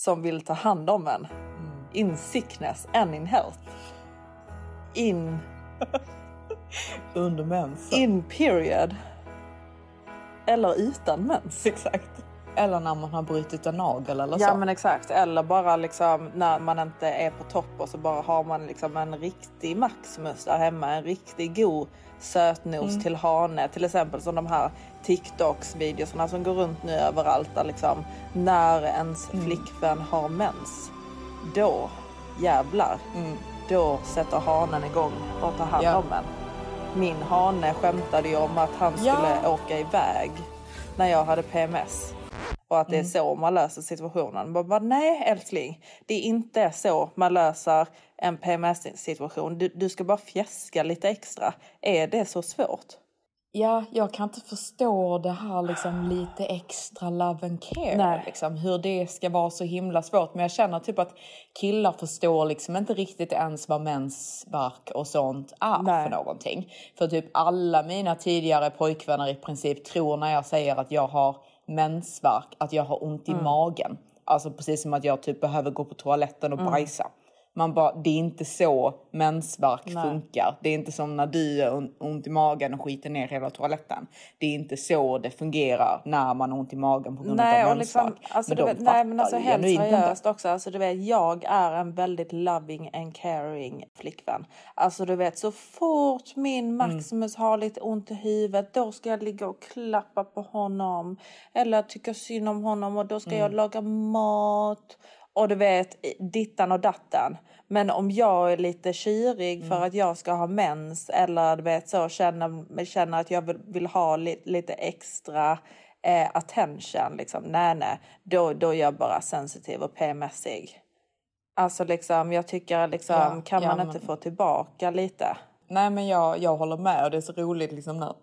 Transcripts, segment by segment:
som vill ta hand om en. In sickness and in health. In, Under mensen. in period. Eller utan mens. Exakt. Eller när man har brutit en nagel eller Ja så. men exakt. Eller bara liksom när man inte är på topp och så bara har man liksom en riktig Maximus där hemma. En riktig god sötnos till hane. Till exempel som de här TikToks videorna som går runt nu överallt. Där liksom när ens flickvän har mens. Då jävlar. Då sätter hanen igång och tar hand Ja. om en. Min hane skämtade ju om att han Ja. skulle åka iväg när jag hade PMS. Och att det är så man löser situationen. Man bara, nej älskling, det är inte så man löser en PMS-situation. Du, du ska bara fjäska lite extra. Är det så svårt? Ja, jag kan inte förstå det här liksom lite extra love and care. Nej. Liksom, hur det ska vara så himla svårt. Men jag känner typ att killar förstår liksom inte riktigt ens vad mensvärk och sånt är Nej. för någonting. För typ alla mina tidigare pojkvänner i princip tror när jag säger att jag har mensvärk att jag har ont i Mm. magen. Alltså precis som att jag typ behöver gå på toaletten och Mm. bajsa. Man bara, det är inte så mensvärk funkar. Det är inte som när du har on- ont i magen och skiter ner hela toaletten. Det är inte så det fungerar när man har ont i magen på grund Nej, av mensvärk. liksom, alltså, men du de vet, nej, men alltså helt inte. seriöst också. Alltså, du vet, jag är en väldigt loving and caring flickvän. Alltså du vet, så fort min Maximus har lite ont i huvudet, då ska jag ligga och klappa på honom. Eller tycka synd om honom och då ska jag laga mat. Och du vet, dittan och datten. Men om jag är lite kyrig för att jag ska ha mens eller du vet så känner, känner att jag vill, vill ha li, lite extra eh, attention, liksom, nej nej, då, då är jag bara sensitiv och PMSig. Alltså liksom, jag tycker liksom, Ja, kan ja, man men- inte få tillbaka lite? Nej men jag, jag håller med och det är så roligt liksom när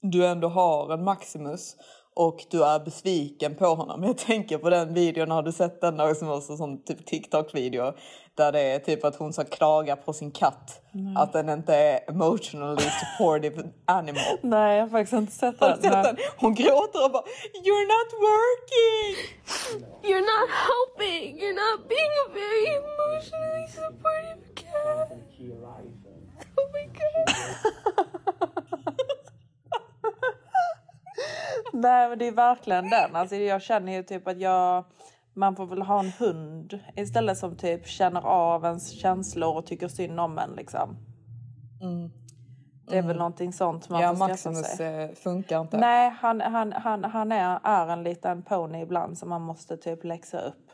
du ändå har en Maximus och du är besviken på honom. Jag tänker på den videon, har du sett den där som var så, sån typ TikTok-video där det är typ att hon ska klaga på sin katt. Att den inte är emotionally supportive animal. Nej, jag har faktiskt inte sett du sett den? Hon gråter och bara You're not working! You're not helping. You're not being a very emotionally supportive cat. Oh my god. Nej men det är verkligen den. Alltså, jag känner ju typ att jag... Man får väl ha en hund istället som typ känner av ens känslor och tycker synd om en liksom. Det är väl någonting sånt man Mm. Ja, får skaffa Maximus sig. eh, funkar inte. Nej, han, han, han, han är, är en liten pony ibland som man måste typ läxa upp.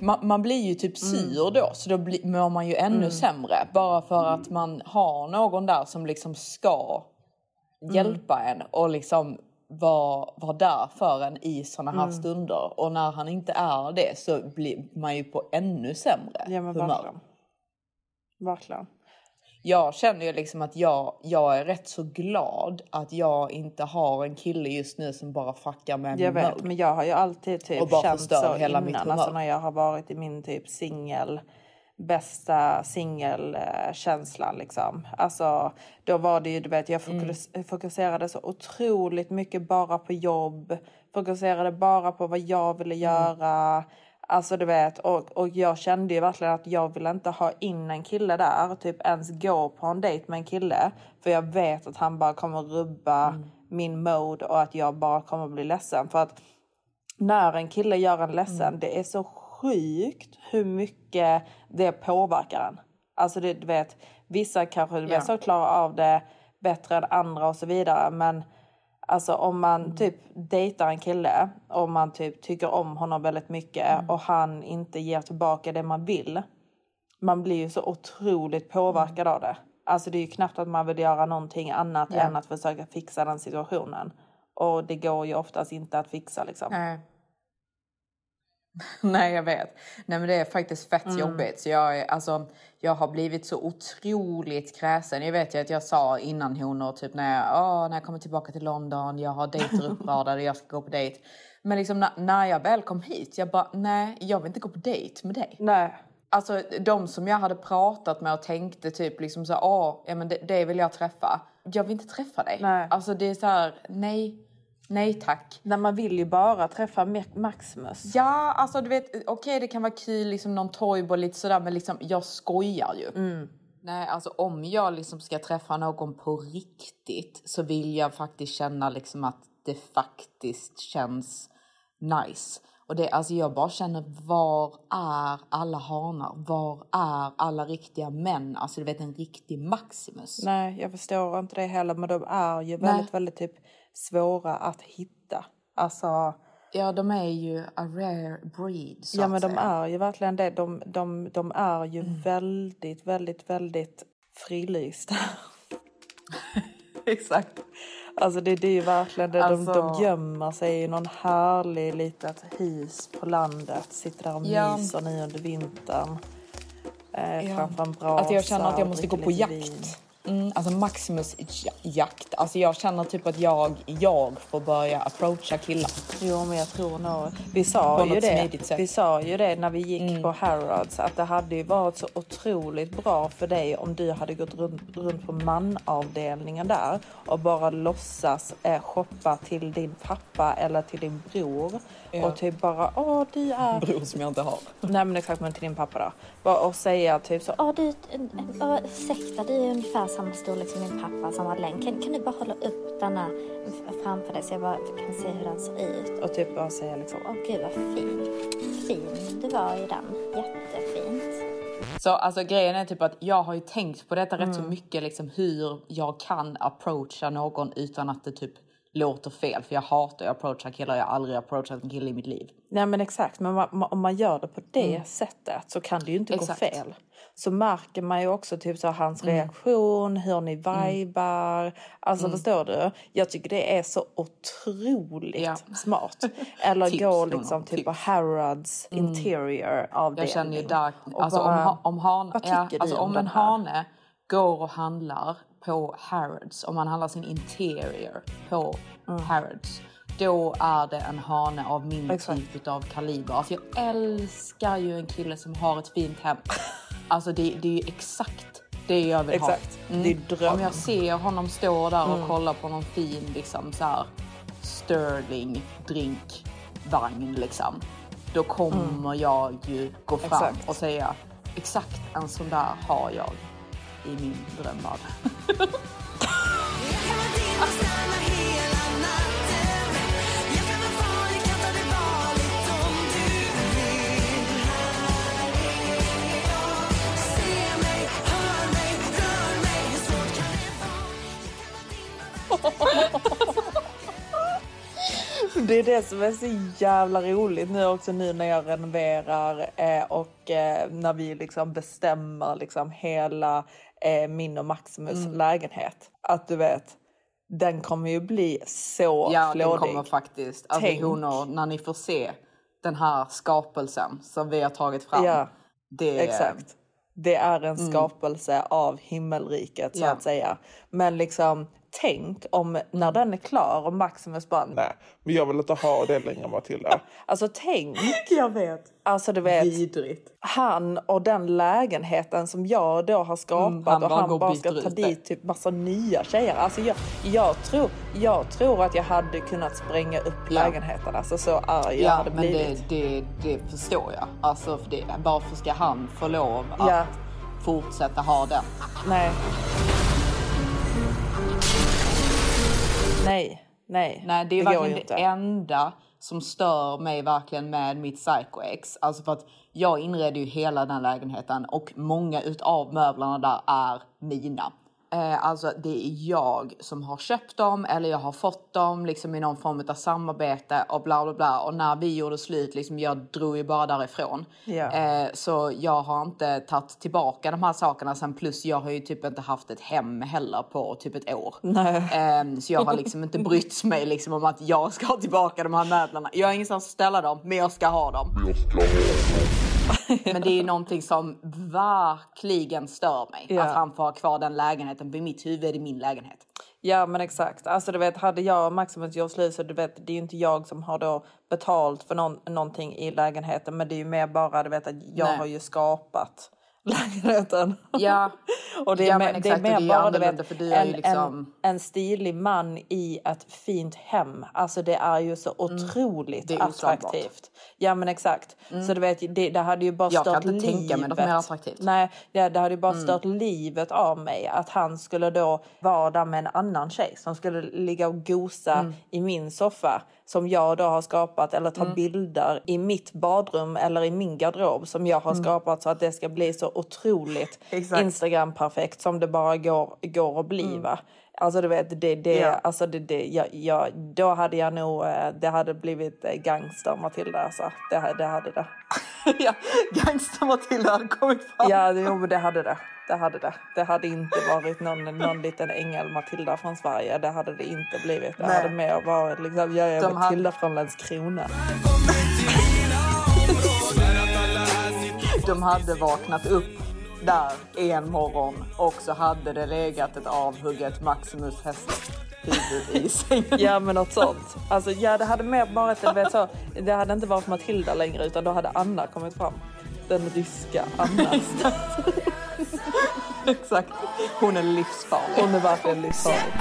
Man, man blir ju typ sur då, så då blir, mår man ju ännu sämre. Bara för att man har någon där som liksom ska hjälpa en och liksom vara var där för en i såna här stunder. Och när han inte är det så blir man ju på ännu sämre Ja men humör. verkligen. Verkligen. Jag känner ju liksom att jag, jag är rätt så glad att jag inte har en kille just nu som bara fuckar med Jag min vet, mode. men jag har ju alltid typ Och bara känt så hela mitt innan. humör. Alltså när jag har varit i min typ singel bästa singelkänslan liksom. Alltså då var det ju du vet jag fokus, Mm. fokuserade så otroligt mycket bara på jobb. Fokuserade bara på vad jag Mm. ville göra. Alltså du vet och, och jag kände ju verkligen att jag ville inte ha in en kille där. Typ ens gå på en dejt med en kille. För jag vet att han bara kommer rubba Mm. min mode och att jag bara kommer bli ledsen. För att när en kille gör en ledsen, Mm. det är så sjukt hur mycket det påverkar en. Alltså det, du vet, Vissa kanske Ja. ja. klarar av det bättre än andra och så vidare. Men alltså om man Mm. typ dejtar en kille och man typ tycker om honom väldigt mycket Mm. och han inte ger tillbaka det man vill. Man blir ju så otroligt påverkad av det. Alltså det är ju knappt att man vill göra någonting annat Ja. än att försöka fixa den situationen. Och det går ju oftast inte att fixa liksom. Nej. Nej, jag vet. Nej, men det är faktiskt fett Mm. jobbigt. Så jag, är, alltså, jag har blivit så otroligt kräsen. Jag vet ju att jag sa innan honor, typ när jag, åh, när jag kommer tillbaka till London, jag har dejter uppradade, jag ska gå på dejt. Men liksom när, när jag väl kom hit, jag bara, nej, jag vill inte gå på dejt med dig. Nej. Alltså de som jag hade pratat med och tänkte typ liksom så, åh, ja men det, det vill jag träffa. Jag vill inte träffa dig. Nej. Alltså det är så här, nej, nej tack. När man vill ju bara träffa Ma- Maximus. Ja, alltså du vet, okej det kan vara kul, liksom någon toyboy lite sådär, men liksom jag skojar ju. Mm. Nej, alltså om jag liksom ska träffa någon på riktigt så vill jag faktiskt känna liksom att det faktiskt känns nice. Och det, alltså jag bara känner, var är alla hanar? Var är alla riktiga män? Alltså du vet en riktig Maximus. Nej, jag förstår inte det heller. Men de är ju väldigt, väldigt typ svåra att hitta. Alltså, Ja, de är ju a rare breed så ja att men de säga. är ju verkligen det. De, de, de är ju väldigt, väldigt, väldigt frilysta. Exakt. Alltså det, det är ju verkligen det. De, Alltså- de gömmer sig i någon härlig litet hus på landet. Sitter där och Ja. myser nu under vintern. Eh, Ja. Framför en brasa Att jag känner att jag måste gå på jakt. vin. Mm, alltså Maximus ja- jakt. Alltså jag känner typ att jag, jag får börja approacha killar. Jo, men jag tror nog... Vi sa, ju det, sätt. Mm. vi sa ju det när vi gick på Harrods att det hade ju varit så otroligt bra för dig om du hade gått runt, runt på manavdelningen där och bara låtsas eh, shoppa till din pappa eller till din bror Ja. och typ bara åh du är Bror som jag inte har. Nej men exakt men till din pappa då. Och säga typ så Ja, du, ja, ursäkta, du är ungefär samma storlek som min pappa, samma längd. Kan, kan du bara hålla upp denna framför dig så jag bara kan se hur den ser ut? och typ bara säga liksom Åh gud vad fin. Fin du var i den. Jättefint. Så alltså grejen är typ att jag har ju tänkt på detta rätt Mm. så mycket liksom hur jag kan approacha någon utan att det typ låter fel. För jag hatar att approacha killar, jag har aldrig approachat en kille i mitt liv. Nej men exakt, men om man gör det på det sättet så kan det ju inte Mm. Exakt. gå fel. Så märker man ju också typ så hans Mm. reaktion, hur ni vibar. Alltså förstår du? Jag tycker det är så otroligt Ja. smart. Eller Tips, gå liksom typ på. Harrods interior avdelning. Jag känner ju där, Och alltså bara, om, ha- om, han, vad ja, alltså om en hane går och handlar på Harrods, om man handlar sin interior på Harrods, då är det en hane av min Exakt. typ av kaliber. Alltså jag älskar ju en kille som har ett fint hem. Alltså det, det är ju exakt det jag vill Exakt. ha. Mm. Det är dröm. Om jag ser honom stå där och Mm. kolla på någon fin liksom så här Sterling drinkvagn liksom. Då kommer jag ju gå fram Mm. Exakt. och säga exakt en sån där har jag i min drömvärld. Det är det som är så jävla roligt nu också nu när jag renoverar eh, och eh, när vi liksom bestämmer liksom hela eh, min och Maximus Mm. lägenhet. Att du vet, den kommer ju bli så Ja, den flådig. kommer faktiskt. Alltså Tänk. honor, när ni får se den här skapelsen som vi har tagit fram. Ja, det, Exakt. Det är en skapelse av himmelriket så Mm. Ja. att säga. Men liksom tänk om när den är klar och Maximus bara Nej, men jag vill inte ha det längre Matilda. Alltså tänk, Jag vet. alltså du vet. Vidrigt. han och den lägenheten som jag då har skapat Mm, han och han bara ska ta dit typ massa nya tjejer. Alltså jag, jag, tror, jag tror att jag hade kunnat spränga upp Ja. lägenheten. Alltså så arg jag Ja, hade men blivit. det, det, det förstår jag. Alltså, för det, varför ska han få lov att Ja. fortsätta ha den? Nej. Nej, nej. Nej, det är går verkligen det inte. enda som stör mig verkligen med mitt psycho-ex. Alltså för att jag inredde ju hela den lägenheten och många utav möblerna där är mina. Eh, alltså det är jag som har köpt dem eller jag har fått dem liksom i någon form av samarbete och bla bla bla. Och när vi gjorde slut, liksom, jag drog ju bara därifrån. Ja. Eh, så jag har inte tagit tillbaka de här sakerna sen plus jag har ju typ inte haft ett hem heller på typ ett år. Eh, så jag har liksom inte brytt mig liksom om att jag ska ha tillbaka de här möblerna. Jag har ingenstans att ställa dem, men jag ska ha dem. Men det är ju någonting som verkligen stör mig. Ja. Att han får ha kvar den lägenheten. Vid mitt huvud är det min lägenhet. Ja men exakt. Alltså du vet hade jag och Maximus gjort slut så du vet det är ju inte jag som har då betalt för någon, någonting i lägenheten men det är ju mer bara du vet att jag Nej. har ju skapat lägenheten. Ja, och det är, Ja, mer, men det är exakt, mer det bara du vet för en, liksom- en, en stilig man i ett fint hem. Alltså det är ju så otroligt Mm. Är oslagbart. attraktivt. Ja men exakt. Så du vet det, det hade ju bara Jag kan stört inte livet. tänka mig något mer attraktivt. Nej, det, det hade ju bara Mm. stört livet av mig att han skulle då vara där med en annan tjej som skulle ligga och gosa Mm. i min soffa som jag då har skapat eller ta bilder i mitt badrum eller i min garderob som jag har skapat så att det ska bli så otroligt Mm. Exakt. Mm. Instagram perfekt som det bara går, går att bli va. Alltså du vet, det, det, Ja. alltså det, det, jag, jag, då hade jag nog, eh, det hade blivit eh, gangster Matilda alltså. Det, det hade det. ja, gangster Matilda hade kommit fram. Ja, det, jo, det hade det. Det hade det. Det hade inte varit någon, någon liten ängel Matilda från Sverige. Det hade det inte blivit. Det Nej. hade mer varit liksom, jag är De hade- Matilda från Landskrona. De hade vaknat upp där en morgon och så hade det legat ett avhugget Maximus hästhuvud i sängen. Ja, men något sånt. Alltså, ja, det hade mer varit, vet, så, det hade inte varit Matilda längre utan då hade Anna kommit fram. Den ryska Anna. Exakt. Hon är livsfarlig. Hon är verkligen livsfarlig.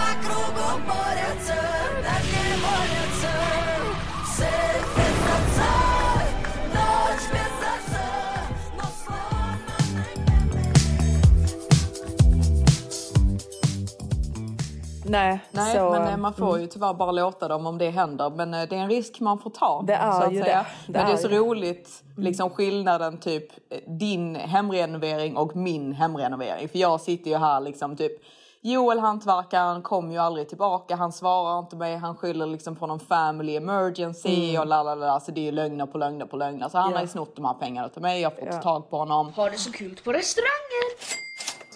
Nej, Nej, så, men eh, man får ju tyvärr bara låta dem om det händer. Men eh, det är en risk man får ta. Det är så att ju säga. det. Det men det är är så ju det. roligt, liksom skillnaden typ eh, din hemrenovering och min hemrenovering. För jag sitter ju här liksom typ Joel hantverkaren kom ju aldrig tillbaka, han svarar inte mig, han skyller liksom på någon family emergency och la la la. Så det är ju lögner på lögner på lögner. Så han Mm. Ja. har ju snott de här pengarna till mig, jag har fått Ja. tag på honom. Har det så kul på restauranger.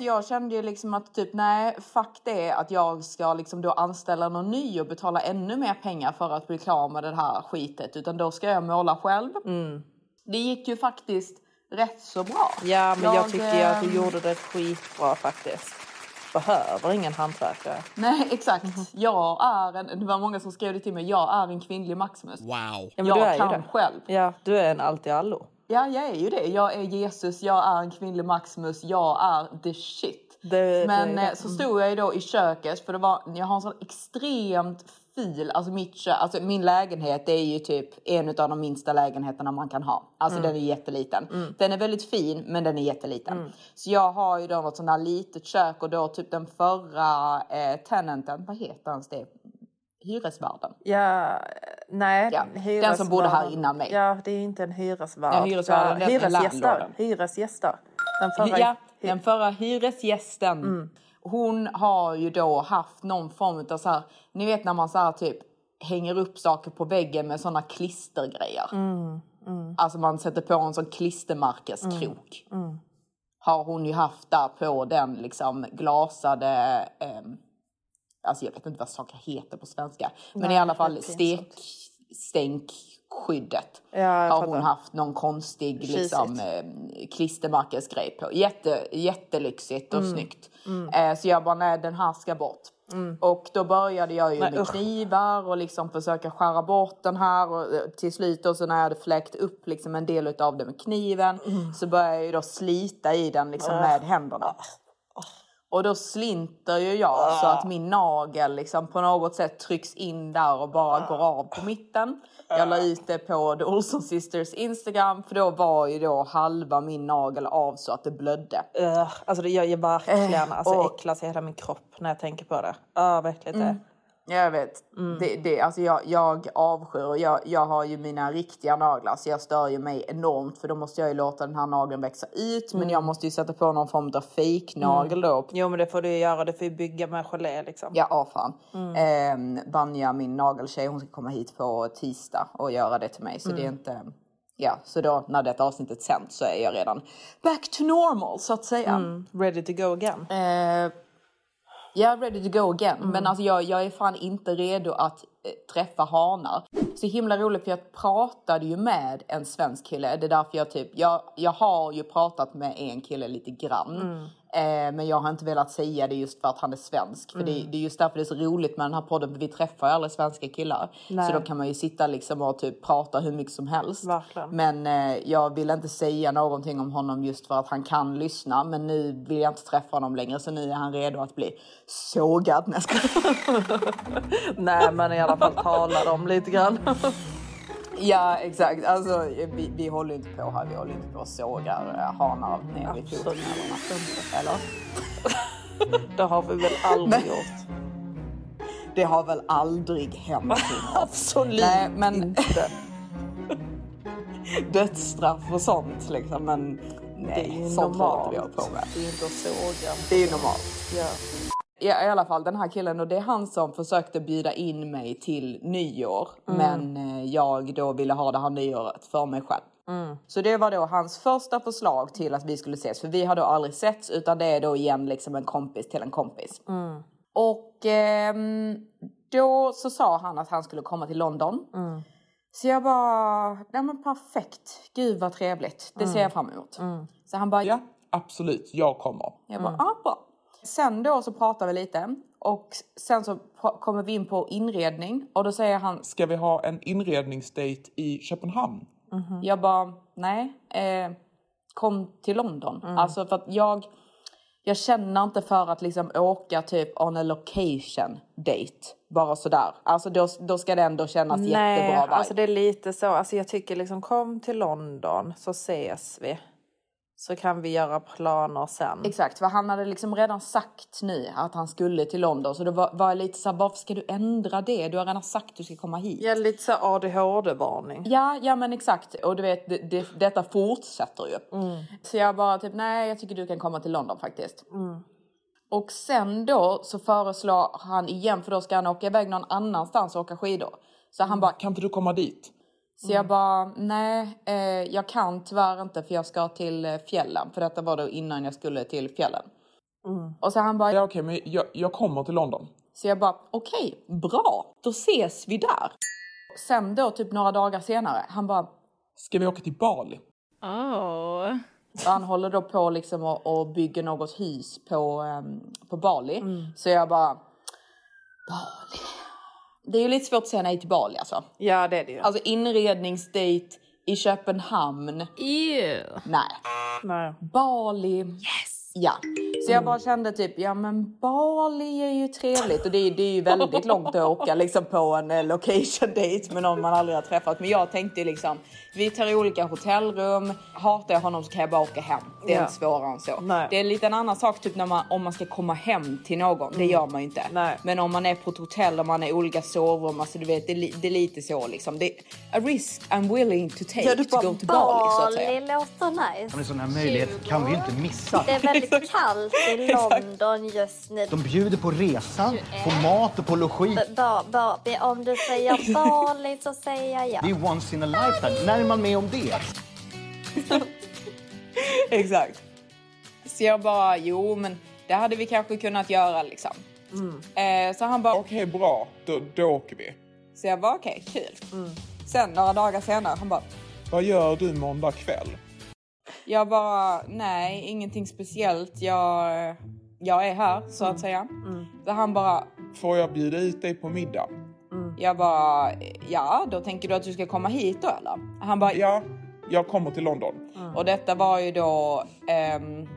Jag kände ju liksom att typ nej, fuck det att jag ska liksom då anställa någon ny och betala ännu mer pengar för att bli klar med det här skitet. Utan då ska jag måla själv. Det gick ju faktiskt rätt så bra. Ja, men jag, tyckte ju att du ehm, gjorde det skitbra faktiskt. Behöver ingen hantverkare. Nej, exakt. Jag är en, det var många som skrev det till mig, jag är en kvinnlig Maximus. Wow. Ja, men jag du är ju kan det. själv. Ja, du är en allt i allo. Ja, jag är ju det. Jag är Jesus, jag är en kvinnlig Maximus, jag är the shit. Det- Men det- eh, så stod jag ju då i köket, för det var, jag har en sån extremt fil, alltså, mitt kö, alltså min lägenhet är ju typ en av de minsta lägenheterna man kan ha. Alltså Mm. den är jätteliten. Den är väldigt fin men den är jätteliten. Så jag har ju då något sånt här litet kök och då typ den förra eh, tenanten, vad heter hans det? Hyresvärden. Ja, nej. Ja, den som bodde här innan mig. Ja, det är inte en hyresvärd. Ja, hyresvärden, är hyresgäster. Hyresgäster. Den förra... Ja, den förra hyresgästen. Mm. Hon har ju då haft någon form av så här, ni vet när man så här typ hänger upp saker på väggen med såna klistergrejer. Mm, Alltså man sätter på en sån klistermärkeskrok. Mm, Har hon ju haft där på den liksom glasade, ehm, alltså jag vet inte vad saker heter på svenska. Men Nej, i alla fall stek, stänkskyddet. Ja, jag har hon haft någon konstig liksom, eh, klistermärkesgrej på. Jätte, jättelyxigt och Mm. snyggt. Eh, så jag bara, nej den här ska bort. Och då började jag ju Nej, med usch. knivar och liksom försöka skära bort den här. Och eh, till slut då så när jag hade fläkt upp liksom en del av det med kniven Mm. så började jag ju då slita i den liksom med händerna. Och då slinter ju jag så att min nagel liksom på något sätt trycks in där och bara går av på mitten. Jag la ut det på The Olson Sisters Instagram för då var ju då halva min nagel av så att det blödde. Ugh, alltså det gör ju verkligen, Eh, alltså och- äcklas i hela min kropp när jag tänker på det. Ja, vad äckligt det är. Jag vet. Det, det, alltså jag, jag avskyr och jag, jag har ju mina riktiga naglar så jag stör ju mig enormt för då måste jag ju låta den här nageln växa ut men jag måste ju sätta på någon form av fejknagel då. Jo men det får du ju göra, det får ju bygga med gelé liksom. Ja, ah, fan. Mm. Eh, Vanja, min nageltjej, hon ska komma hit på tisdag och göra det till mig så det är inte... Ja, så då när detta avsnittet sänds så är jag redan back to normal så att säga. Mm. Ready to go again. Eh, Ja, ready to go again. Men alltså jag, jag är fan inte redo att eh, träffa hanar. Så himla roligt för jag pratade ju med en svensk kille. Det är därför jag typ, jag, jag har ju pratat med en kille lite grann. Eh, men jag har inte velat säga det just för att han är svensk. För det, det är just därför det är så roligt med den här podden. För vi träffar ju aldrig svenska killar. Nej. Så då kan man ju sitta liksom och typ prata hur mycket som helst. Verkligen. Men eh, jag vill inte säga någonting om honom just för att han kan lyssna. Men nu vill jag inte träffa honom längre så nu är han redo att bli sågad. Skojar. Nej men i alla fall tala dem lite grann. Ja exakt, alltså vi, vi håller inte på här, vi håller inte på och sågar eh, hanar ner i fotknölarna. Eller? det har vi väl aldrig gjort. Det har väl aldrig hänt. Absolut Nej, men- inte. Dödsstraff och sånt liksom, men Det är nej, sånt inte vi normalt. på med. Det är inte att såga. Det är ju normalt. Ja. Ja, i alla fall den här killen och det är han som försökte bjuda in mig till nyår. Men eh, jag då ville ha det här nyåret för mig själv. Så det var då hans första förslag till att vi skulle ses. För vi har då aldrig setts utan det är då igen liksom en kompis till en kompis. Och ehm, då så sa han att han skulle komma till London. Så jag bara, nej men perfekt. Gud vad trevligt. Det ser jag fram emot. Så han bara, Ja, absolut. Jag kommer. jag bara, ah, bra. Sen då så pratar vi lite och sen så kommer vi in på inredning och då säger han, Ska vi ha en inredningsdate i Köpenhamn? jag bara, nej, eh, kom till London. Alltså för att jag, jag känner inte för att liksom åka typ on a location date. Bara sådär. Alltså då, då ska det ändå kännas jättebra Nej, alltså det är lite så. Alltså jag tycker liksom kom till London så ses vi. Så kan vi göra planer sen. Exakt, för han hade liksom redan sagt nu att han skulle till London. Så då var, var lite såhär, varför ska du ändra det? Du har redan sagt att du ska komma hit. Ja, lite så ADHD-varning. Ja, ja men exakt. Och du vet, det, det, detta fortsätter ju. Så jag bara typ, nej jag tycker du kan komma till London faktiskt. Och sen då så föreslår han igen, för då ska han åka iväg någon annanstans och åka skidor. Så han bara, Kan inte du komma dit? Så jag bara, nej eh, jag kan tyvärr inte för jag ska till eh, fjällen. För detta var då innan jag skulle till fjällen. Och så han bara, Ja, okej, men jag, jag kommer till London. Så jag bara, okej, bra, då ses vi där. Sen då, typ några dagar senare, han bara, Ska vi åka till Bali? Oh. han håller då på liksom och, och bygger något hus på, ehm, på Bali. Så jag bara, Bali. Det är ju lite svårt att säga nej till Bali alltså. Ja, det är det ju. Alltså inredningsdate i Köpenhamn, Ew. nej. Nej. Bali. Yes! Ja. Så jag bara kände typ, ja men Bali är ju trevligt och det är, det är ju väldigt långt att åka liksom på en location date med någon man aldrig har träffat. Men jag tänkte liksom, vi tar olika hotellrum, hatar jag honom så kan jag bara åka hem. Det är Ja. inte svårare än så. Nej. Det är en liten annan sak typ när man, om man ska komma hem till någon, det gör man ju inte. Nej. Men om man är på ett hotell och man är i olika sovrum, alltså du vet det, det är lite så liksom. Det är a risk I'm willing to take Ja, du to go to Bali så att säga. Bali låter nice. En sån här möjlighet kan vi ju inte missa. Det är väldigt kallt i London just nu. De bjuder på resan, på mat och på logi. Ba, ba, be- om du säger Bali så säger jag ja. Det är once in a lifetime. När är man med om det? Exakt. Så jag bara, jo men det hade vi kanske kunnat göra liksom. Eh, så han bara, Okej, bra. Då, då åker vi. så jag bara okej, kul. Sen några dagar senare, han bara, Vad gör du måndag kväll? Jag bara, nej ingenting speciellt. Jag, jag är här så att säga. Så han bara, Får jag bjuda ut dig på middag? jag bara, ja då tänker du att du ska komma hit då eller? Han bara, Ja, jag kommer till London. Och detta var ju då ehm,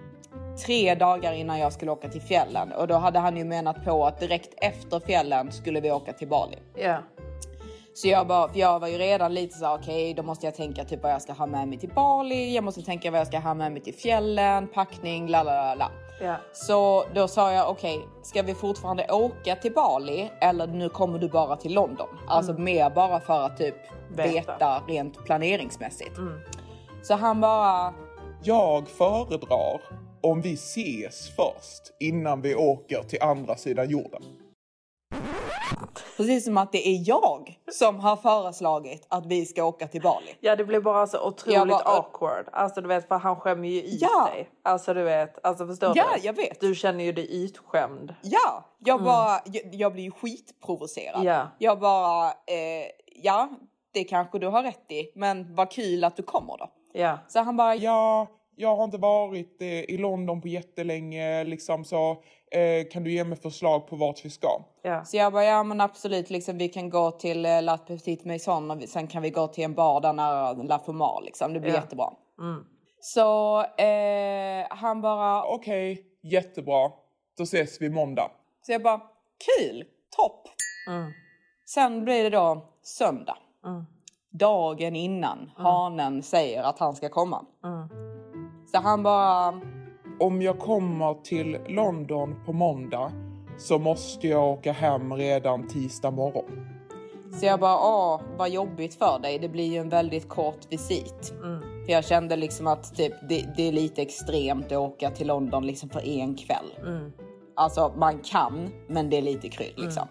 tre dagar innan jag skulle åka till fjällen. Och då hade han ju menat på att direkt efter fjällen skulle vi åka till Bali. Ja. Så jag, bara, för jag var ju redan lite så okej då måste jag tänka typ vad jag ska ha med mig till Bali. Jag måste tänka vad jag ska ha med mig till fjällen, packning, la la la. Så då sa jag okej, ska vi fortfarande åka till Bali eller nu kommer du bara till London? Alltså mer bara för att typ Veta. veta, rent planeringsmässigt. Så han bara, Jag föredrar om vi ses först innan vi åker till andra sidan jorden. precis som att det är jag som har föreslagit att vi ska åka till Bali. Ja det blir bara så otroligt Jag bara- awkward. Alltså du vet för han skämmer ju ut Ja. dig. Alltså du vet, alltså förstår Ja, du? jag vet. Du känner ju dig utskämd. Ja, jag bara, jag, jag blir ju skitprovocerad. Ja. Jag bara, eh, ja, det kanske du har rätt i, men vad kul att du kommer då. Ja. Så han bara, Ja, jag har inte varit eh, i London på jättelänge liksom så kan du ge mig förslag på vart vi ska? Ja. Så jag bara, ja men absolut, liksom, vi kan gå till eh, La Petite Maison och vi, sen kan vi gå till en bar där nära La Formal liksom. Det blir Ja. jättebra. Mm. Så eh, han bara, Okej, jättebra. Då ses vi måndag. så jag bara, kul, topp. Mm. Sen blir det då söndag. Mm. Dagen innan hanen säger att han ska komma. Mm. Så han bara, Om jag kommer till London på måndag så måste jag åka hem redan tisdag morgon. så jag bara, åh vad jobbigt för dig. Det blir ju en väldigt kort visit. Mm. För jag kände liksom att typ, det, det är lite extremt att åka till London liksom för en kväll. Mm. Alltså man kan, men det är lite krydd liksom.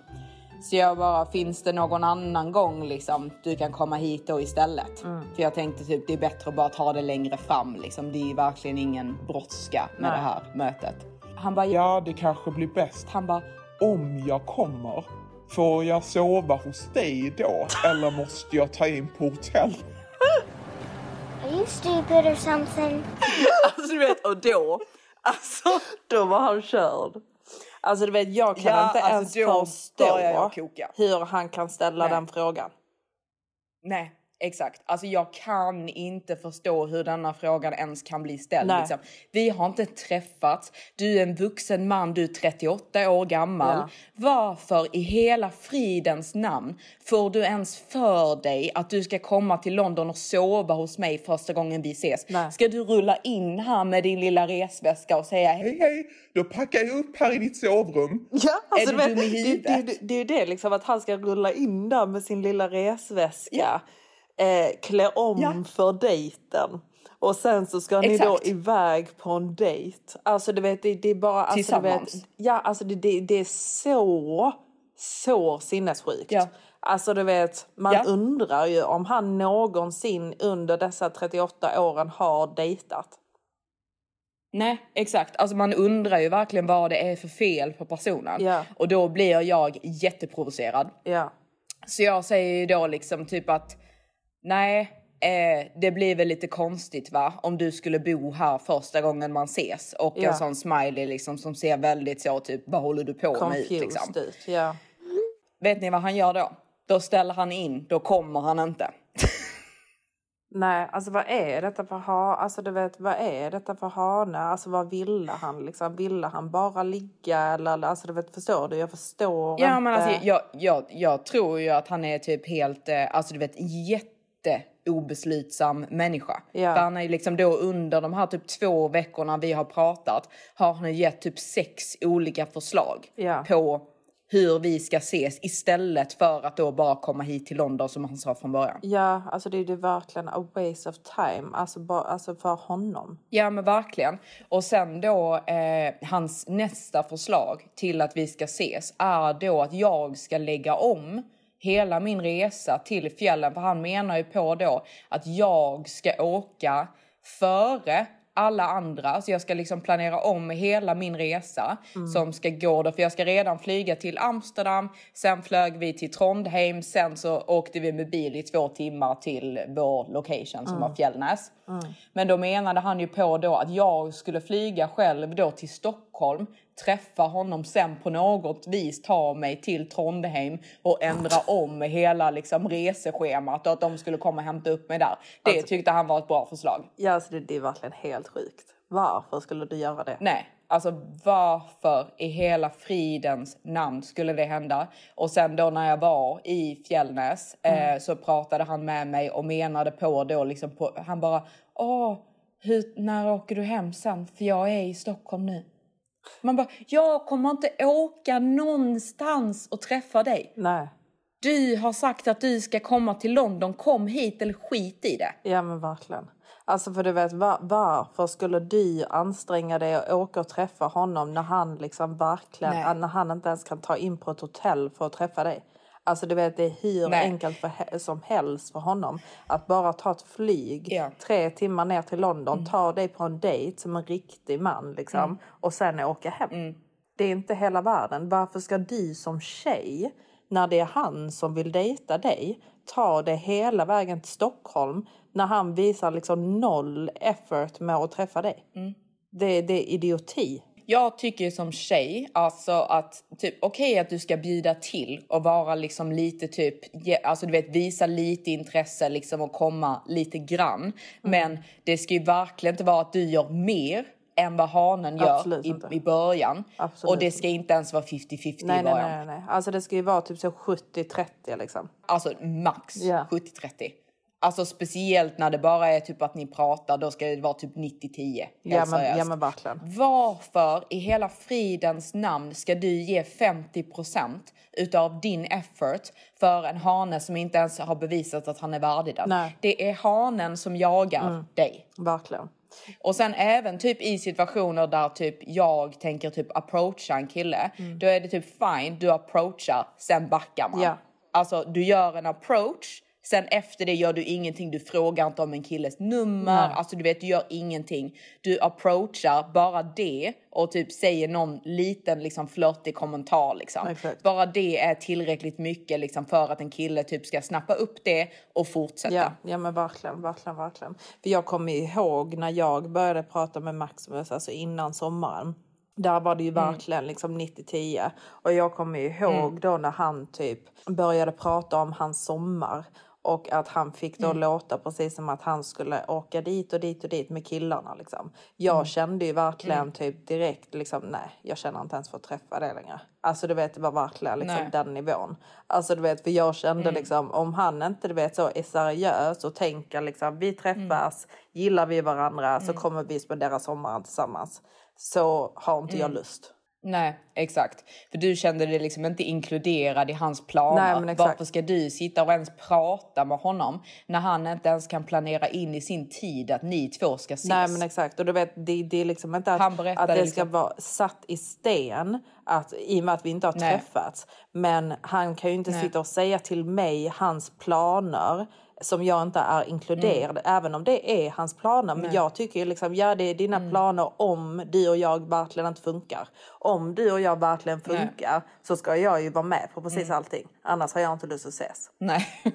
Så jag bara, finns det någon annan gång liksom du kan komma hit då istället? För jag tänkte typ det är bättre att bara ta det längre fram liksom. Det är verkligen ingen brådska med Nej. det här mötet. Han bara, ja. Ja, det kanske blir bäst. Han bara, Om jag kommer, får jag sova hos dig då? Eller måste jag ta in på hotell? Are you stupid or something? Alltså du vet, och då, alltså då var han körd. Alltså du vet, jag kan Ja, inte alltså, ens förstå hur han kan ställa Nej. den frågan. nej. Exakt, alltså jag kan inte förstå hur denna frågan ens kan bli ställd. Liksom. Vi har inte träffats, du är en vuxen man, du är 38 år gammal. Ja. Varför i hela fridens namn får du ens för dig att du ska komma till London och sova hos mig första gången vi ses? Nej. Ska du rulla in här med din lilla resväska och säga hej? Hej då packar jag upp här i ditt sovrum. Ja, alltså, du du dum i vet, det, huvudet? det, det är ju det liksom att han ska rulla in där med sin lilla resväska. Eh, klä om Ja. för dejten. Och sen så ska ni då Exakt. iväg på en dejt. Alltså du vet, det, det är bara... Alltså, du vet, Tillsammans. ja, alltså det, det, det är så, så sinnessjukt. Ja. Alltså du vet, man Ja. undrar ju om han någonsin under dessa 38 åren har dejtat. Nej, exakt. Alltså man undrar ju verkligen vad det är för fel på personen. Ja. Och då blir jag jätteprovocerad. Ja. Så jag säger ju då liksom typ att nej, eh, det blir väl lite konstigt va om du skulle bo här första gången man ses och Ja. en sån smiley liksom som ser väldigt så typ vad håller du på med Confused liksom. ut. Ja. Vet ni vad han gör då? Då ställer han in, då kommer han inte. Nej, alltså vad är detta för ha? Alltså du vet, vad är detta för hane? Alltså vad ville han liksom? Ville han bara ligga eller alltså du vet, förstår du? Jag förstår Ja inte. men alltså jag, jag, jag tror ju att han är typ helt, eh, alltså du vet jätte obeslutsam människa. Ja. För han är liksom då under de här typ två veckorna vi har pratat har han gett typ sex olika förslag Ja. på hur vi ska ses istället för att då bara komma hit till London som han sa från början. Ja, alltså det är ju verkligen a waste of time. Alltså, bara, alltså för honom. Ja men verkligen. Och sen då eh, hans nästa förslag till att vi ska ses är då att jag ska lägga om hela min resa till fjällen. För han menar ju på då att jag ska åka före alla andra. Så jag ska liksom planera om hela min resa som ska gå då. För jag ska redan flyga till Amsterdam. Sen flög vi till Trondheim. Sen så åkte vi med bil i två timmar till vår location som var Fjällnäs. Men då menade han ju på då att jag skulle flyga själv då till Stockholm, träffa honom sen på något vis ta mig till Trondheim och ändra om hela liksom reseschemat och att de skulle komma och hämta upp mig där. Det Alltså- tyckte han var ett bra förslag. Ja, alltså det, det är verkligen helt sjukt. Varför skulle du göra det? Nej, alltså varför i hela fridens namn skulle det hända? Och sen då när jag var i Fjällnäs eh, så pratade han med mig och menade på då liksom på, han bara åh, hur, när åker du hem sen? För jag är i Stockholm nu. Man bara, jag kommer inte åka någonstans och träffa dig. Nej. Du har sagt att du ska komma till London, kom hit eller skit i det. Ja men verkligen. Alltså för du vet var, varför skulle du anstränga dig och åka och träffa honom när han liksom verkligen, Nej. när han inte ens kan ta in på ett hotell för att träffa dig. Alltså du vet det är hur Nej. enkelt för, som helst för honom att bara ta ett flyg Ja. Mm. tre timmar ner till London, ta dig på en dejt som en riktig man liksom och sen åka hem. Mm. Det är inte hela världen. Varför ska du som tjej, när det är han som vill dejta dig, ta det hela vägen till Stockholm när han visar liksom noll effort med att träffa dig? Mm. Det, det är idioti. Jag tycker som tjej, alltså att typ okej att du ska bjuda till och vara liksom lite typ, alltså du vet visa lite intresse liksom och komma lite grann. Mm. Men det ska ju verkligen inte vara att du gör mer än vad hanen gör i, i början. Absolut och det ska inte ens vara 50-50 i Nej, nej, början. nej, nej. Alltså det ska ju vara typ så 70-30 liksom. Alltså max Ja. 70-30. Alltså speciellt när det bara är typ att ni pratar, då ska det vara typ 90-10. helt Ja men, ja men verkligen. Varför i hela fridens namn ska du ge 50% utav din effort för en hane som inte ens har bevisat att han är värdig den? Nej. Det är hanen som jagar dig. Verkligen. Och sen även typ i situationer där typ jag tänker typ approacha en kille. Då är det typ fine, du approachar, sen backar man. Ja. Alltså du gör en approach, sen efter det gör du ingenting. Du frågar inte om en killes nummer, Nej. alltså du vet du gör ingenting. Du approachar bara det och typ säger någon liten liksom flörtig kommentar liksom. Exakt. Bara det är tillräckligt mycket liksom för att en kille typ ska snappa upp det och fortsätta. Ja, ja men verkligen, verkligen, verkligen. För jag kommer ihåg när jag började prata med Maximus, alltså innan sommaren. Där var det ju verkligen liksom 90-10. Och jag kommer ihåg då när han typ började prata om hans sommar. Och att han fick då låta precis som att han skulle åka dit och dit och dit med killarna. Liksom. Jag kände ju verkligen typ direkt liksom nej, jag känner inte ens för att träffa det längre. Alltså du vet det var verkligen liksom Nej. den nivån. Alltså du vet för jag kände liksom om han inte du vet så är seriös och tänker liksom vi träffas, gillar vi varandra så kommer vi spendera sommaren tillsammans. Så har inte jag lust. Nej, exakt. För du kände dig liksom inte inkluderad i hans planer. Nej. Varför ska du sitta och ens prata med honom när han inte ens kan planera in i sin tid att ni två ska ses? Nej men exakt och du vet det, det är liksom inte att, att det ska liksom- vara satt i sten att, i och med att vi inte har Nej. träffats. Men han kan ju inte Nej. sitta och säga till mig hans planer som jag inte är inkluderad även om det är hans planer. Men jag tycker liksom ja det är dina planer om du och jag verkligen inte funkar. Om du och jag verkligen funkar så ska jag ju vara med på precis allting. Annars har jag inte lust att ses. Nej.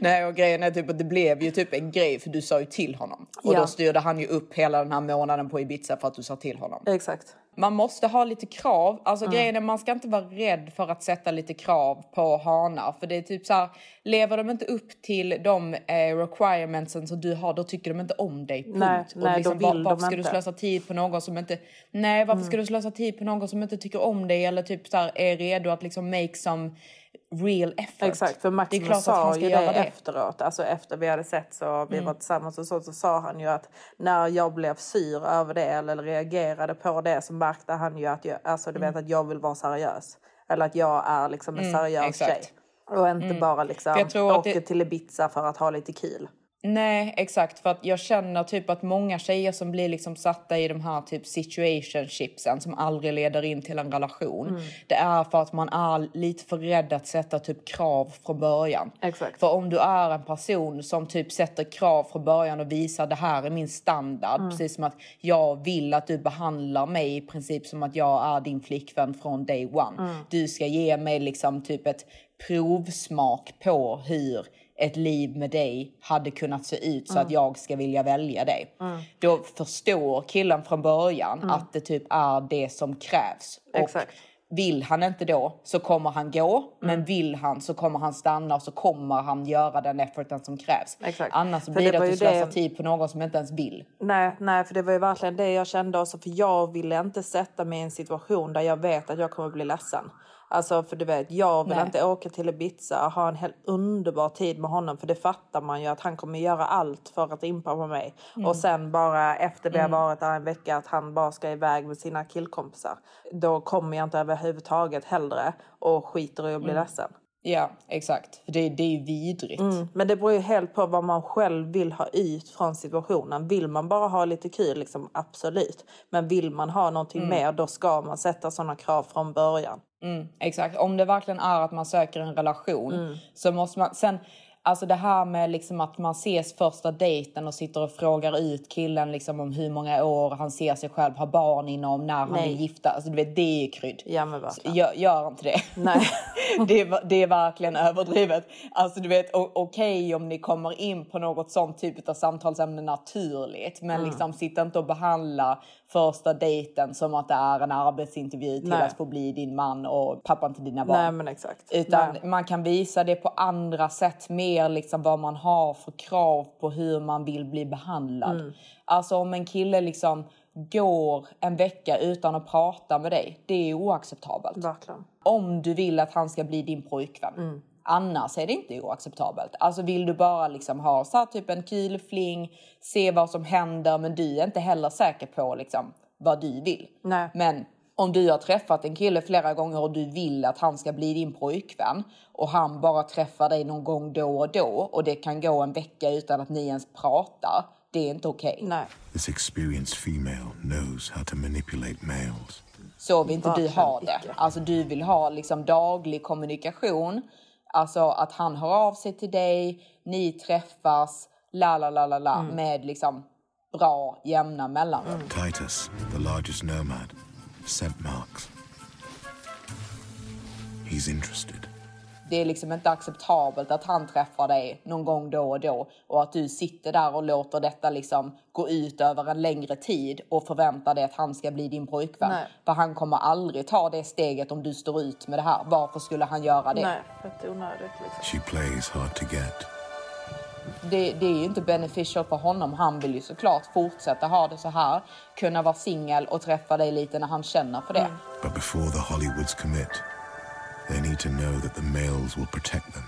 Nej och grejen är typ att det blev ju typ en grej för du sa ju till honom. Och Ja. då styrde han ju upp hela den här månaden på Ibiza för att du sa till honom. Exakt. Man måste ha lite krav. Alltså Mm. grejen är man ska inte vara rädd för att sätta lite krav på hanar. För det är typ så här, lever de inte upp till de eh, requirementsen som du har, då tycker de inte om dig. Punkt. Nej, nej, då var- varför ska du inte. slösa tid på någon som inte... Nej, varför ska du slösa tid på någon som inte tycker om dig eller typ så här, är redo att liksom make some real effort? Exakt, för det är Maximus klart att sa ju det, det. Mm. efteråt. Alltså efter vi hade sett så vi var tillsammans och så, så sa han ju att när jag blev sur över det eller reagerade på det så märkte han ju att jag, alltså, du vet, att jag vill vara seriös. Eller att jag är liksom en seriös Mm. exakt. Mm. tjej. Och inte bara liksom åker det- till Ibiza för att ha lite kul. Nej, exakt. För att jag känner typ att många tjejer som blir liksom satta i de här typ situationshipsen som aldrig leder in till en relation. Mm. Det är för att man är lite för rädd att sätta typ krav från början. Exakt. För om du är en person som typ sätter krav från början och visar det här är min standard. Mm. Precis som att jag vill att du behandlar mig i princip som att jag är din flickvän från day one. Mm. Du ska ge mig liksom typ ett provsmak på hur ett liv med dig hade kunnat se ut Mm. så att jag ska vilja välja dig. Då förstår killen från början att det typ är det som krävs. Och Mm. Exakt. vill han inte då så kommer han gå. Mm. Men vill han så kommer han stanna och så kommer han göra den efforten som krävs. Exakt. Annars För blir det det, att du slösar det- tid på någon som inte ens vill. Nej, nej, för det var ju verkligen det jag kände också. För jag ville inte sätta mig i en situation där jag vet att jag kommer bli ledsen. Alltså för du vet, jag vill Nej. inte åka till Ibiza och ha en helt underbar tid med honom för det fattar man ju att han kommer göra allt för att impa på mig. Mm. Och sen bara efter det har varit där en vecka att han bara ska iväg med sina killkompisar. Då kommer jag inte överhuvudtaget hellre och skiter i att bli Mm. ledsen. Ja, exakt. För det, det är ju vidrigt. Mm. Men det beror ju helt på vad man själv vill ha ut från situationen. Vill man bara ha lite kul, liksom, absolut. Men vill man ha någonting Mm. mer, då ska man sätta sådana krav från början. Mm, exakt. Om det verkligen är att man söker en relation Mm. så måste man... Sen, alltså det här med liksom att man ses första dejten och sitter och frågar ut killen liksom om hur många år han ser sig själv ha barn inom, när han Nej. vill gifta. Alltså du vet, det är krydd. Ja, men verkligen. Gör, gör inte det. Nej. det, är, det är verkligen överdrivet. Alltså du vet, okej om ni kommer in på något sånt typ av samtalsämne naturligt. Men Mm. liksom sitta inte och behandla första dejten som att det är en arbetsintervju till Nej. att få bli din man och pappan till dina barn. Nej, men exakt. Utan Nej. man kan visa det på andra sätt, mer liksom vad man har för krav på hur man vill bli behandlad. Mm. Alltså om en kille liksom går en vecka utan att prata med dig, det är oacceptabelt. Verkligen. Om du vill att han ska bli din pojkvän. Mm. Annars är det inte oacceptabelt. Alltså vill du bara liksom ha så här, typ en kul fling, se vad som händer men du är inte heller säker på liksom, vad du vill. Nej. Men om du har träffat en kille flera gånger och du vill att han ska bli din pojkvän och han bara träffar dig någon gång då och då och det kan gå en vecka utan att ni ens pratar. Det är inte okej. Nej. This experienced female knows how to manipulate males. Så vill inte du ha det. Alltså du vill ha liksom daglig kommunikation. Alltså att han hör av sig till dig, ni träffas, la la la la la Mm. med liksom bra jämna mellanrum. Titus, the largest nomad, scent marks. He's interested. Det är liksom inte acceptabelt att han träffar dig någon gång då och då och att du sitter där och låter detta liksom gå ut över en längre tid och förväntar dig att han ska bli din pojkvän. Nej. För han kommer aldrig ta det steget om du står ut med det här. Varför skulle han göra det? Nej, fett onödigt liksom. She plays hard to get. det, det är ju inte beneficial för honom. Han vill ju såklart fortsätta ha det så här. Kunna vara singel och träffa dig lite när han känner för det. But before the Hollywoods commit, they need to know that the males will protect them.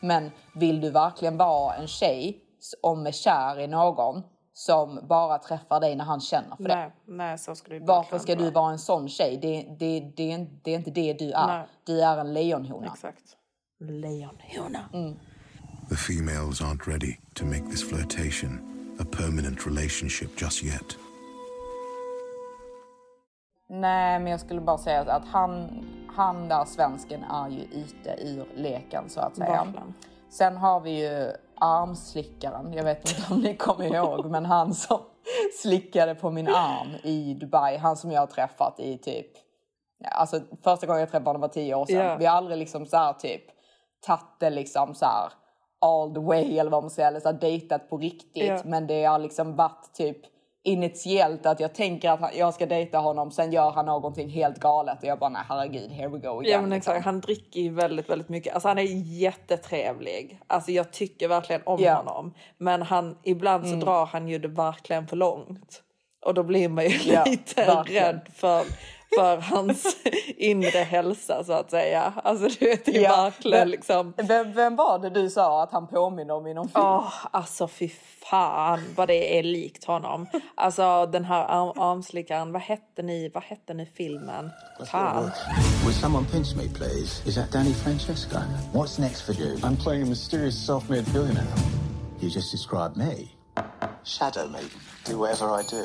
Men vill du verkligen vara en tjej som är kär i någon som bara träffar dig när han känner för det? Nej, nej, så ska det Varför ska du vara. en sån tjej? Det, det, det, det är inte det du är. Nej. Du är en lejonhona. Exakt. Lejonhona. The females aren't ready to make this flirtation a permanent relationship just yet. Nej, men jag skulle bara säga att- han, han där svensken är ju ute ur leken så att säga. Verkligen. Sen har vi ju armslickaren. Jag vet inte om ni kommer ihåg, men han som slickade på min arm i Dubai. Han som jag har träffat i typ... Alltså första gången jag träffade honom var tio år sedan. Ja. Vi har aldrig liksom så här typ tagit det liksom så här all the way eller vad man säger, eller så här dejtat på riktigt. Ja. Men det har liksom varit typ initiellt att jag tänker att han, jag ska dejta honom, sen gör han någonting helt galet och jag bara nej herregud, here we go again. Ja men liksom. exakt, han dricker ju väldigt, väldigt mycket. Alltså han är jättetrevlig. Alltså jag tycker verkligen om Ja. honom. Men han, ibland så Mm. drar han ju det verkligen för långt. Och då blir man ju Ja, lite verkligen. rädd för, för hans inre hälsa så att säga. Alltså du vet, det är Ja, verkligen liksom... Vem, vem var det du sa att han påminner om i någon film? Åh, alltså fy fan vad det är likt honom. Alltså den här arm, armslickaren, vad hette ni, vad hette ni filmen? Fan. Will someone pinch me, please? Is that Danny Francesco? What's next for you? I'm playing a mysterious self-made billionaire. You just described me. Shadow me. Do whatever I do.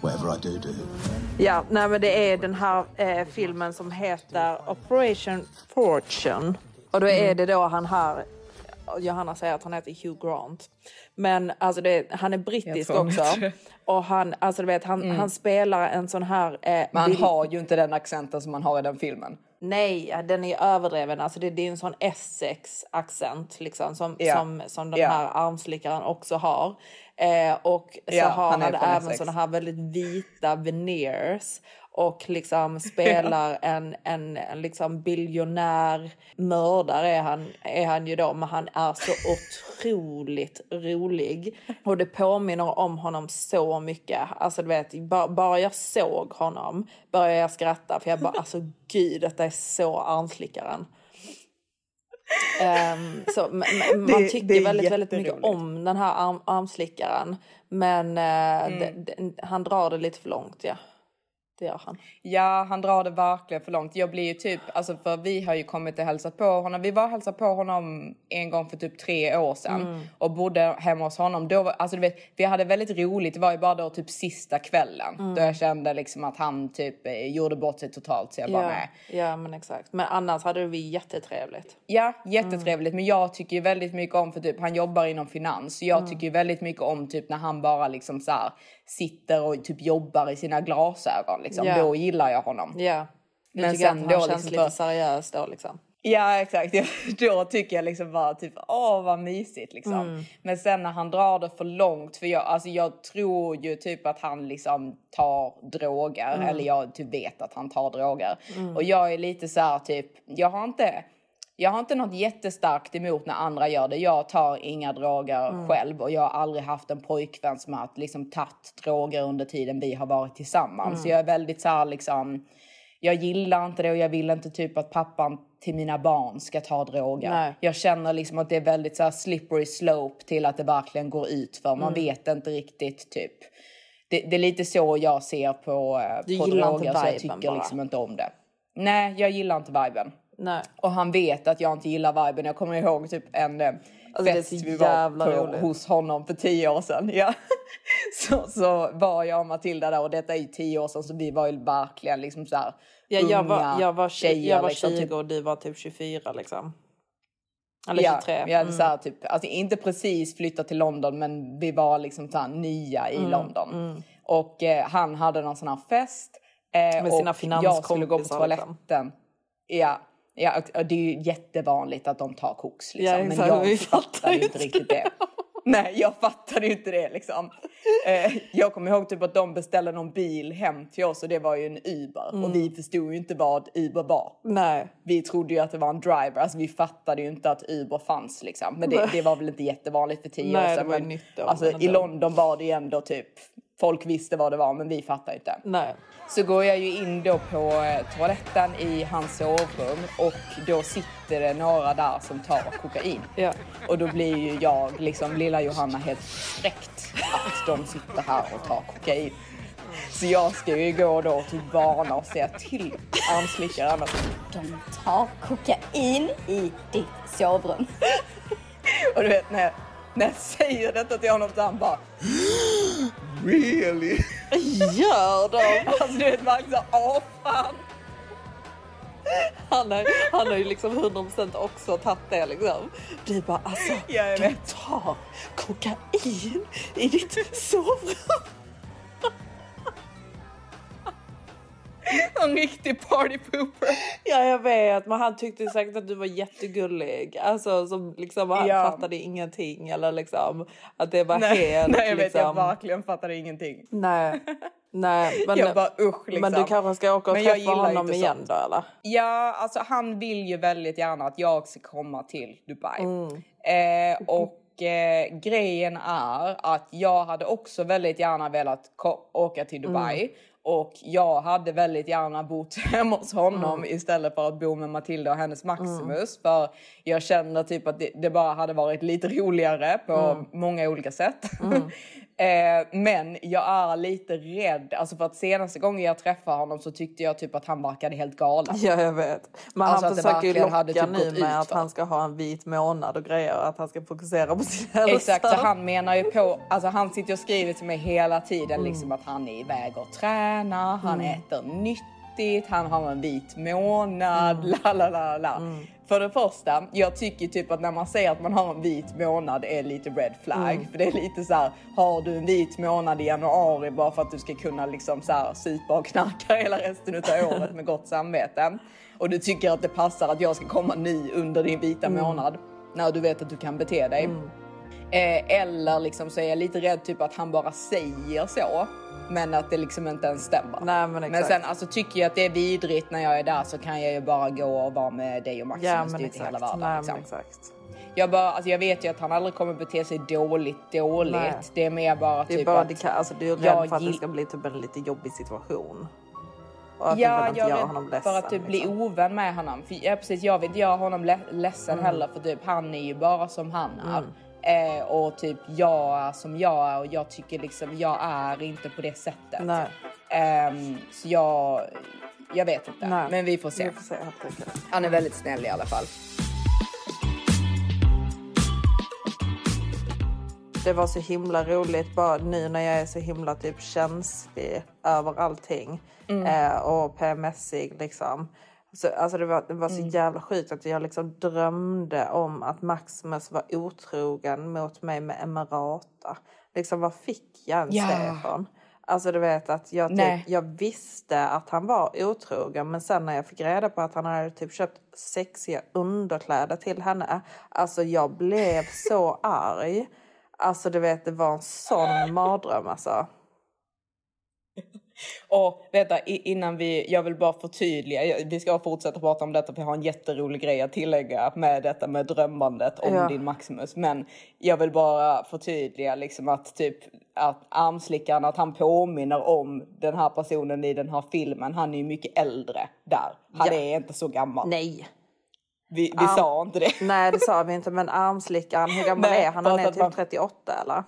Whatever I do, do. Ja, nej men det är den här eh, filmen som heter Operation Fortune. Och då är det då han här, Johanna säger att han heter Hugh Grant. Men alltså det, han är brittisk också. Och han, alltså du vet, han, han spelar en sån här... Eh, Men han har ju inte den accenten som man har i den filmen. Nej, den är överdriven. Alltså det, det är en sån Essex-accent liksom, som, Ja. som, som den Ja. här armslickaren också har. Eh, och så Ja, har han han, även såna här väldigt vita veneers. Och liksom spelar en, en, en liksom biljonär mördare är han, är han ju då, men han är så otroligt rolig. Och det påminner om honom så mycket. Alltså du vet, bara, bara jag såg honom började jag skratta för jag bara, alltså gud, detta är så armslickaren. Um, så, man, Det- tycker det är väldigt, väldigt mycket om den här arm, armslickaren. Men eh, Mm. det- det- han drar det lite för långt, ja. Det gör han. Ja, han drar det verkligen för långt. Jag blir ju typ, alltså för vi har ju kommit och hälsat på honom. Vi var och hälsade på honom en gång för typ tre år sedan Mm. och bodde hemma hos honom. Då alltså du vet, vi hade väldigt roligt. Det var ju bara då typ sista kvällen Mm. då jag kände liksom att han typ eh, gjorde bort sig totalt så jag bara Ja, nej. ja, men exakt. Men annars hade vi jättetrevligt. Ja, jättetrevligt. Men jag tycker ju väldigt mycket om, för typ han jobbar inom finans. Så jag Mm. tycker ju väldigt mycket om typ när han bara liksom så här sitter och typ jobbar i sina glasögon liksom. Ja. Då gillar jag honom. Ja. Du Men tycker sen att han då känns liksom lite seriös då liksom. Ja exakt, då tycker jag liksom bara typ åh vad mysigt liksom. Mm. Men sen när han drar det för långt, för jag, alltså jag tror ju typ att han liksom tar droger, Mm. eller jag typ vet att han tar droger. Mm. Och jag är lite så här typ, jag har inte jag har inte något jättestarkt emot när andra gör det. Jag tar inga droger Mm. själv och jag har aldrig haft en pojkvän som har liksom tagit droger under tiden vi har varit tillsammans. Mm. Så jag är väldigt så här liksom, jag gillar inte det och jag vill inte typ att pappan till mina barn ska ta droger. Nej. Jag känner liksom att det är väldigt så här slippery slope till att det verkligen går ut för Man Mm. vet inte riktigt typ. Det, det är lite så jag ser på, eh, Du på droger så jag tycker bara. liksom inte om det. Nej, jag gillar inte viben. Nej. Och han vet att jag inte gillar viben. Jag kommer ihåg typ en eh, Alltså, fest vi var på roligt. hos honom för tio år sedan. Ja. Så, så var jag och Matilda där och detta är ju tio år sedan så vi var ju verkligen liksom så här Ja, jag, var, unga jag, var, tjejer. jag var liksom, 20 typ. och du var typ 24 liksom. Eller ja, 23. Vi hade Mm. så här, typ, alltså inte precis flyttat till London men vi var liksom så här nya i Mm, London. mm. Och eh, han hade någon sån här fest. Eh, Med sina och jag skulle gå på finanskompisar, liksom. toaletten. Ja, ja det är ju jättevanligt att de tar koks liksom. Ja, men jag fattar ju inte riktigt det. Nej, jag fattade ju inte det liksom. Eh, jag kommer ihåg typ att de beställde någon bil hem till oss och det var ju en Uber. Mm. Och vi förstod ju inte vad Uber var. Nej. Vi trodde ju att det var en driver, alltså vi fattade ju inte att Uber fanns liksom. Men det, det var väl inte jättevanligt för tio Nej, år det sedan. var ju men nytt då, alltså, I. London var det ju ändå typ, folk visste vad det var men vi fattade inte. Nej. Så går jag ju in då på eh, toaletten i hans sovrum och då sitter det några där som tar kokain. Ja. Och då blir ju jag, liksom lilla Johanna, helt förskräckt att de sitter här och tar kokain. Så jag ska ju gå då typ varna och säga till armslickaren att De tar kokain i ditt sovrum. Och du vet när jag, när jag säger detta till honom så han bara Really? Gör de? Alltså du vet verkligen såhär, åh fan. Han, är, han har ju liksom 100% också tagit det liksom. Du bara alltså, Ja, vet. tar kokain i ditt sovrum. En riktig party pooper. Ja jag vet men han tyckte säkert att du var jättegullig. Alltså som liksom han Ja. fattade ingenting eller liksom att det var Nej, helt nej jag vet, liksom. jag verkligen fattade ingenting. Nej. Nej men, jag bara usch liksom. men du kanske ska åka och Men träffa honom igen sånt. då eller? Ja, alltså han vill ju väldigt gärna att jag ska komma till Dubai. Mm. Eh, och eh, grejen är att jag hade också väldigt gärna velat åka till Dubai. Mm. Och jag hade väldigt gärna bott hemma hos honom Mm. istället för att bo med Matilda och hennes Maximus. För jag känner typ att det, det bara hade varit lite roligare på Mm. många olika sätt. Eh, men jag är lite rädd, alltså för att senaste gången jag träffade honom så tyckte jag typ att han verkade helt galen. Ja jag vet. Men Alltså han försöker ju locka typ nu med ut att han ska ha en vit månad och grejer. Att han ska fokusera på sin hälsa. Exakt, så han menar ju på, alltså han sitter och skriver till mig hela tiden Mm. liksom att han är iväg och tränar, han Mm. äter nyttigt, han har en vit månad, Mm. la la la la. För det första, jag tycker typ att när man säger att man har en vit månad är lite red flag. Mm. För det är lite så här, har du en vit månad i januari bara för att du ska kunna liksom så här supa och knarka hela resten utav året med gott samvete. Och du tycker att det passar att jag ska komma ny under din vita Mm. månad när du vet att du kan bete dig. Eh, eller liksom så är jag lite rädd typ att han bara säger så. Men att det liksom inte ens stämmer. Nej, men, Men sen alltså, tycker jag att det är vidrigt när jag är där så kan jag ju bara gå och vara med dig och Maximus. Ja det är men inte exakt. hela världen. Nej, liksom. exakt. Jag, bara, alltså, jag vet ju att han aldrig kommer bete sig dåligt dåligt. Nej. Det är mer bara Det är typ bara att det kan, alltså, du är rädd jag för att det ska bli typ en lite jobbig situation. Och att Ja, jag är honom rädd ledsen. för att typ bli liksom. ovän med honom. För, ja, precis, jag vill inte göra honom le- ledsen Mm. heller för typ han är ju bara som han är. Eh, och typ jag är som jag är och jag tycker liksom jag är inte på det sättet. Nej. Ehm, så jag, jag vet inte. Nej. Men vi får se. Vi får se. Han är väldigt snäll i alla fall. Det var så himla roligt bara nu när jag är så himla typ känslig över allting Mm. eh, och PMSig liksom. Så, alltså det var, det var så Mm. jävla sjukt att jag liksom drömde om att Maximus var otrogen mot mig med Emerata. Liksom vad fick jag ens Ja. det ifrån? Alltså du vet att jag, typ, jag visste att han var otrogen men sen när jag fick reda på att han hade typ köpt sexiga underkläder till henne. Alltså jag blev så arg. Alltså du vet det var en sån mardröm alltså. Och vänta, innan vi, jag vill bara förtydliga, vi ska fortsätta prata om detta för jag har en jätterolig grej att tillägga med detta med drömmandet om Ja. din Maximus. Men jag vill bara förtydliga liksom att typ att armslickaren, att han påminner om den här personen i den här filmen. Han är ju mycket äldre där. Han Ja. är inte så gammal. Nej. Vi, vi Arm- sa inte det. Nej det sa vi inte men armslickaren, hur gammal Nej, är han? Han är typ man- 38 eller?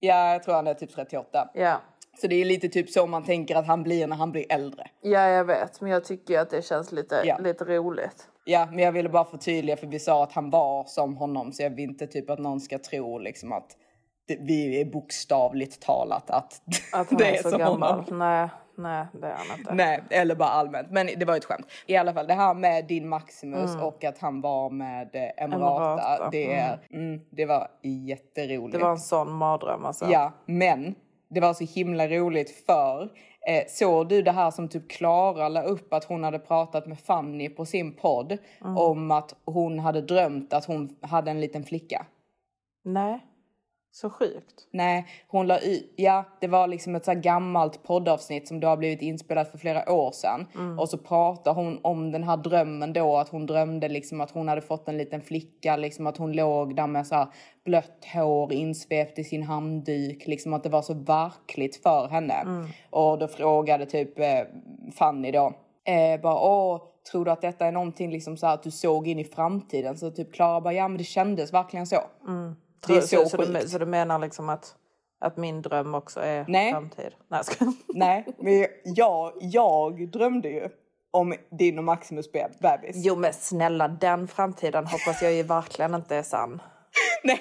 Ja, jag tror han är typ 38. Ja. Så det är lite typ så man tänker att han blir när han blir äldre. Ja jag vet men jag tycker att det känns lite, Ja. lite roligt. Ja, men jag ville bara förtydliga för vi sa att han var som honom så jag vill inte typ att någon ska tro liksom att det, vi är bokstavligt talat att, Att han det är så som gammal. honom. Nej, nej det är han inte. Nej, eller bara allmänt. Men det var ett skämt. I alla fall det här med din Maximus Mm. och att han var med Emirata. Emirata, Det, är, mm, det var jätteroligt. Det var en sån mardröm alltså. Ja, men det var så himla roligt för eh, såg du det här som typ Klara la upp att hon hade pratat med Fanny på sin podd Mm. om att hon hade drömt att hon hade en liten flicka. Nej. Så sjukt. Nej, hon la ut, ja det var liksom ett så gammalt poddavsnitt som då har blivit inspelat för flera år sedan. Mm. Och så pratar hon om den här drömmen då, att hon drömde liksom att hon hade fått en liten flicka, liksom att hon låg där med så här blött hår insvept i sin handduk, liksom att det var så verkligt för henne. Mm. Och då frågade typ eh, Fanny då, eh, bara åh, tror du att detta är någonting liksom så här att du såg in i framtiden? Så typ Klara bara, ja men det kändes verkligen så. Mm. Det är så, så så, du, så du menar liksom att, att min dröm också är Nej. framtid? Nej, skojar. Nej, men jag, jag drömde ju om din och Maximus be- bebis. Jo men snälla den framtiden hoppas jag ju verkligen inte är sann. Nej,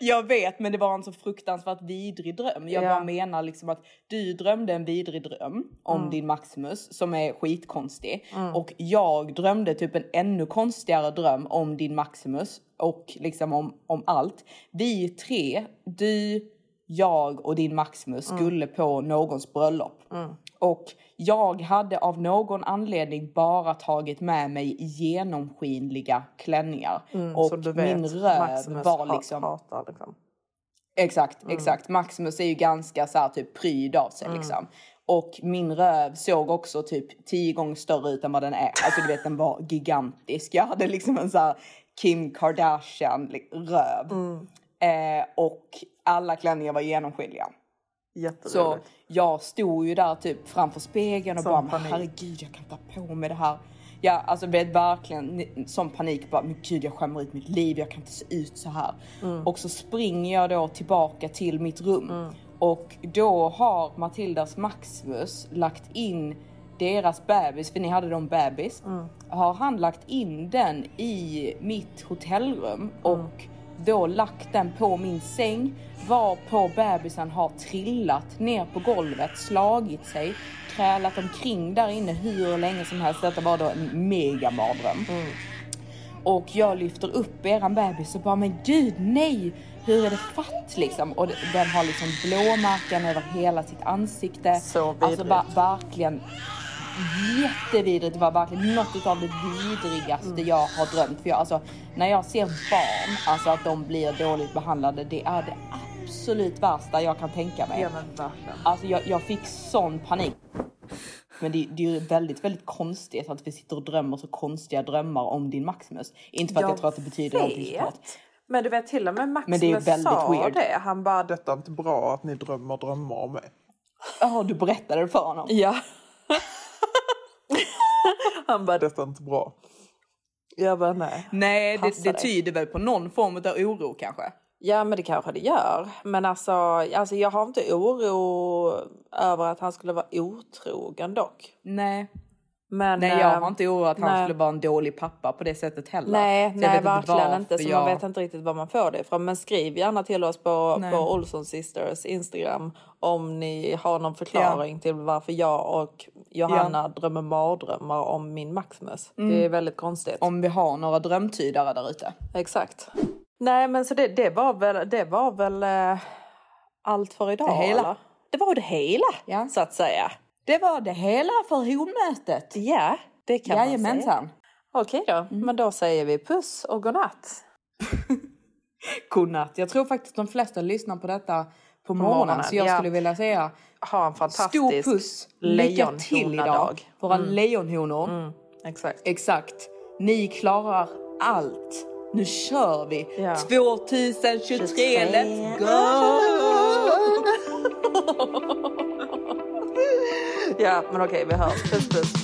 jag vet, men det var en så fruktansvärt vidrig dröm. Jag Ja. bara menar liksom att du drömde en vidrig dröm om Mm. din Maximus som är skitkonstig. Mm. Och jag drömde typ en ännu konstigare dröm om din Maximus och liksom om, om allt. Vi tre, du, jag och din Maximus Mm. skulle på någons bröllop. Mm. Och jag hade av någon anledning bara tagit med mig genomskinliga klänningar. Mm, och vet, min röv Maximus var liksom... hatar liksom. Exakt, Mm. exakt. Maximus är ju ganska så här, typ pryd av sig Mm. liksom. Och min röv såg också typ tio gånger större ut än vad den är. Alltså du vet den var gigantisk. Jag hade liksom en så här Kim Kardashian röv. Mm. Eh, och alla klänningar var genomskinliga. Så jag stod ju där typ framför spegeln och Sån bara, panik. herregud jag kan ha på mig det här. Ja, alltså vet verkligen sån panik bara, men gud jag skämmer ut mitt liv, jag kan inte se ut så här. Mm. Och så springer jag då tillbaka till mitt rum och då har Matildas Maximus lagt in deras bebis, för ni hade då en bebis, Mm. har han lagt in den i mitt hotellrum och då lagt den på min säng var på bebisen har trillat ner på golvet, slagit sig, krälat omkring där inne hur länge som helst. Detta var då en mega mardröm. Och jag lyfter upp eran bebis och bara men gud nej! Hur är det fatt liksom? Och den har liksom blåmärken över hela sitt ansikte. Så Alltså bara, verkligen jättevidrigt. Det var verkligen något av det vidrigaste Mm. jag har drömt. För jag, alltså, när jag ser barn, alltså att de blir dåligt behandlade, det är det absolut värsta jag kan tänka mig. Ja men. Alltså jag, jag fick sån panik. Men det, det är ju väldigt, väldigt konstigt att vi sitter och drömmer så konstiga drömmar om din Maximus. Inte för att jag, tror att det betyder någonting såklart. Men du vet till och med Maximus det är ju väldigt sa weird. det. Han bara, Detta är inte bra att ni drömmer drömmar om mig. Ja, du berättade det för honom. ja. han bara, Detta är inte bra. jag bara nej. Nej, det, det tyder väl på någon form av oro kanske. Ja men det kanske det gör. Men alltså, alltså jag har inte oro över att han skulle vara otrogen dock. Nej. Men, Nej, jag har inte oro att han nej. skulle vara en dålig pappa på det sättet heller. Nej, Så nej verkligen varför inte. Så jag... man vet inte riktigt var man får det ifrån. Men skriv gärna till oss på, Nej. på Olsson Sisters Instagram om ni har någon förklaring till varför jag och Johanna drömmer mardrömmar om min Maximus. Det är väldigt konstigt. Mm. Om vi har några drömtydare där ute. Exakt. Nej men så det, det var väl, det var väl eh, allt för idag Det hela. eller? Det var det hela Ja. så att säga. Det var det hela för honmötet. Ja, det kan man säga. Jajamensan. Okej då, men då säger vi puss och godnatt. Godnatt. Jag tror faktiskt de flesta lyssnar på detta på morgonen. morgonen, Så jag ja. skulle vilja säga Ha en stor fantastisk puss. Lycka till idag. Våra Mm. lejonhonor. Mm, exakt. Exakt. Ni klarar allt. Nu kör vi. Ja. 2023, let's go! ja, men okej, vi hörs. Puss, puss.